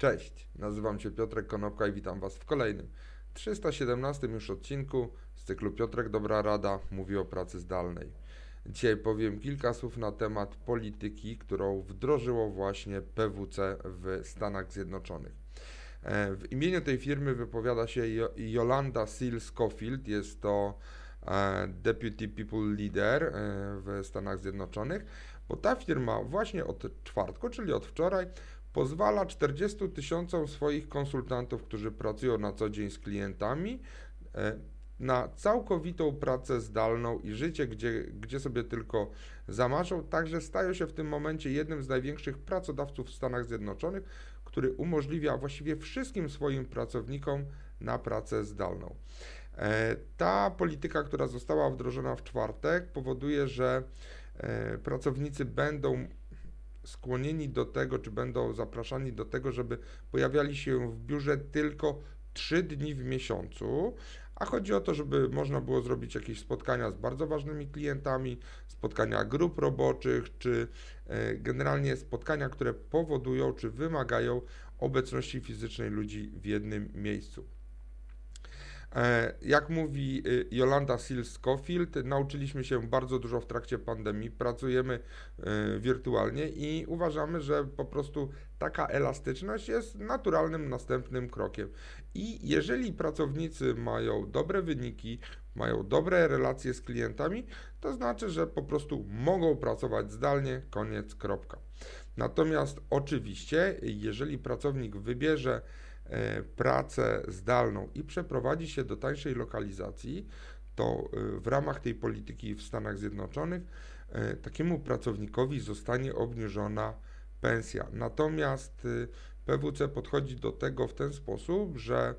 Cześć, nazywam się Piotrek Konopka i witam Was w kolejnym 317 już odcinku z cyklu Piotrek Dobra Rada mówi o pracy zdalnej. Dzisiaj powiem kilka słów na temat polityki, którą wdrożyło właśnie PWC w Stanach Zjednoczonych. E, w imieniu tej firmy wypowiada się Jolanda Seal Scofield, jest to e, Deputy People Leader e, w Stanach Zjednoczonych, bo ta firma właśnie od czwartku, czyli od wczoraj, pozwala 40 tysiącom swoich konsultantów, którzy pracują na co dzień z klientami, e, na całkowitą pracę zdalną i życie, gdzie, gdzie sobie tylko zamaszą, także stają się w tym momencie jednym z największych pracodawców w Stanach Zjednoczonych, który umożliwia właściwie wszystkim swoim pracownikom na pracę zdalną. E, ta polityka, która została wdrożona w czwartek, powoduje, że e, pracownicy będą skłonieni do tego, czy będą zapraszani do tego, żeby pojawiali się w biurze tylko 3 dni w miesiącu, a chodzi o to, żeby można było zrobić jakieś spotkania z bardzo ważnymi klientami, spotkania grup roboczych, czy e, generalnie spotkania, które powodują, czy wymagają obecności fizycznej ludzi w jednym miejscu. E, jak mówi y, Jolanda Sills-Scofield, nauczyliśmy się bardzo dużo w trakcie pandemii, pracujemy y, wirtualnie i uważamy, że po prostu taka elastyczność jest naturalnym następnym krokiem. I jeżeli pracownicy mają dobre wyniki, mają dobre relacje z klientami, to znaczy, że po prostu mogą pracować zdalnie, koniec, kropka. Natomiast oczywiście, jeżeli pracownik wybierze pracę zdalną i przeprowadzi się do tańszej lokalizacji, to e, w ramach tej polityki w Stanach Zjednoczonych e, takiemu pracownikowi zostanie obniżona pensja. Natomiast PWC podchodzi do tego w ten sposób, że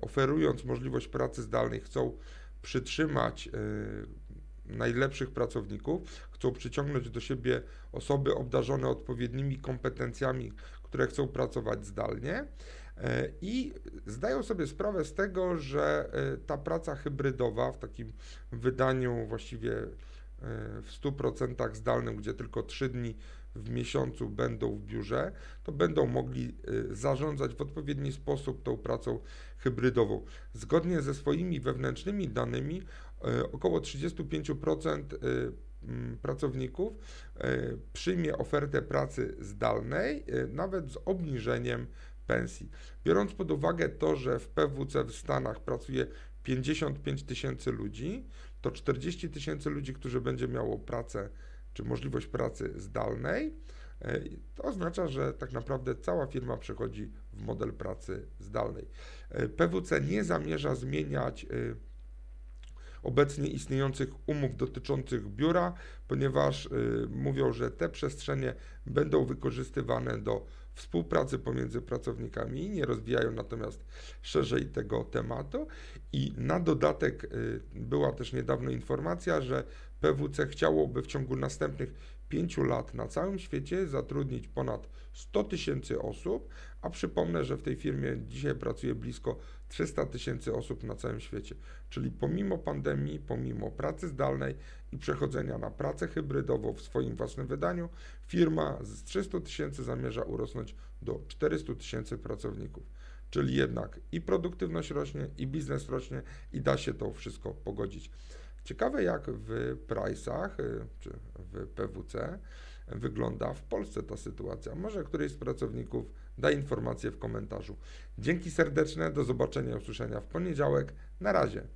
oferując możliwość pracy zdalnej, chcą przytrzymać najlepszych pracowników, chcą przyciągnąć do siebie osoby obdarzone odpowiednimi kompetencjami, które chcą pracować zdalnie. E, I zdają sobie sprawę z tego, że e, ta praca hybrydowa w takim wydaniu właściwie e, w 100% zdalnym, gdzie tylko 3 dni w miesiącu będą w biurze, to będą mogli zarządzać w odpowiedni sposób tą pracą hybrydową. Zgodnie ze swoimi wewnętrznymi danymi, około 35% pracowników przyjmie ofertę pracy zdalnej, nawet z obniżeniem pensji. Biorąc pod uwagę to, że w PWC w Stanach pracuje 55 tysięcy ludzi, to 40 tysięcy ludzi, którzy będzie miało pracę czy możliwość pracy zdalnej, e, to oznacza, że tak naprawdę cała firma przechodzi w model pracy zdalnej. E, PWC nie zamierza zmieniać e, obecnie istniejących umów dotyczących biura, ponieważ mówią, że te przestrzenie będą wykorzystywane do współpracy pomiędzy pracownikami, nie rozwijają natomiast szerzej tego tematu. I na dodatek y, była też niedawno informacja, że PWC chciałoby w ciągu następnych pięciu lat na całym świecie zatrudnić ponad 100 tysięcy osób, a przypomnę, że w tej firmie dzisiaj pracuje blisko 300 tysięcy osób na całym świecie. Czyli pomimo pandemii, pomimo pracy zdalnej i przechodzenia na pracę hybrydową w swoim własnym wydaniu, firma z 300 tysięcy zamierza urosnąć do 400 tysięcy pracowników. Czyli jednak i produktywność rośnie, i biznes rośnie, i da się to wszystko pogodzić. Ciekawe jak w Price'ach y, czy w PWC wygląda w Polsce ta sytuacja. Może któryś z pracowników da informację w komentarzu. Dzięki serdeczne, do zobaczenia usłyszenia w poniedziałek. Na razie.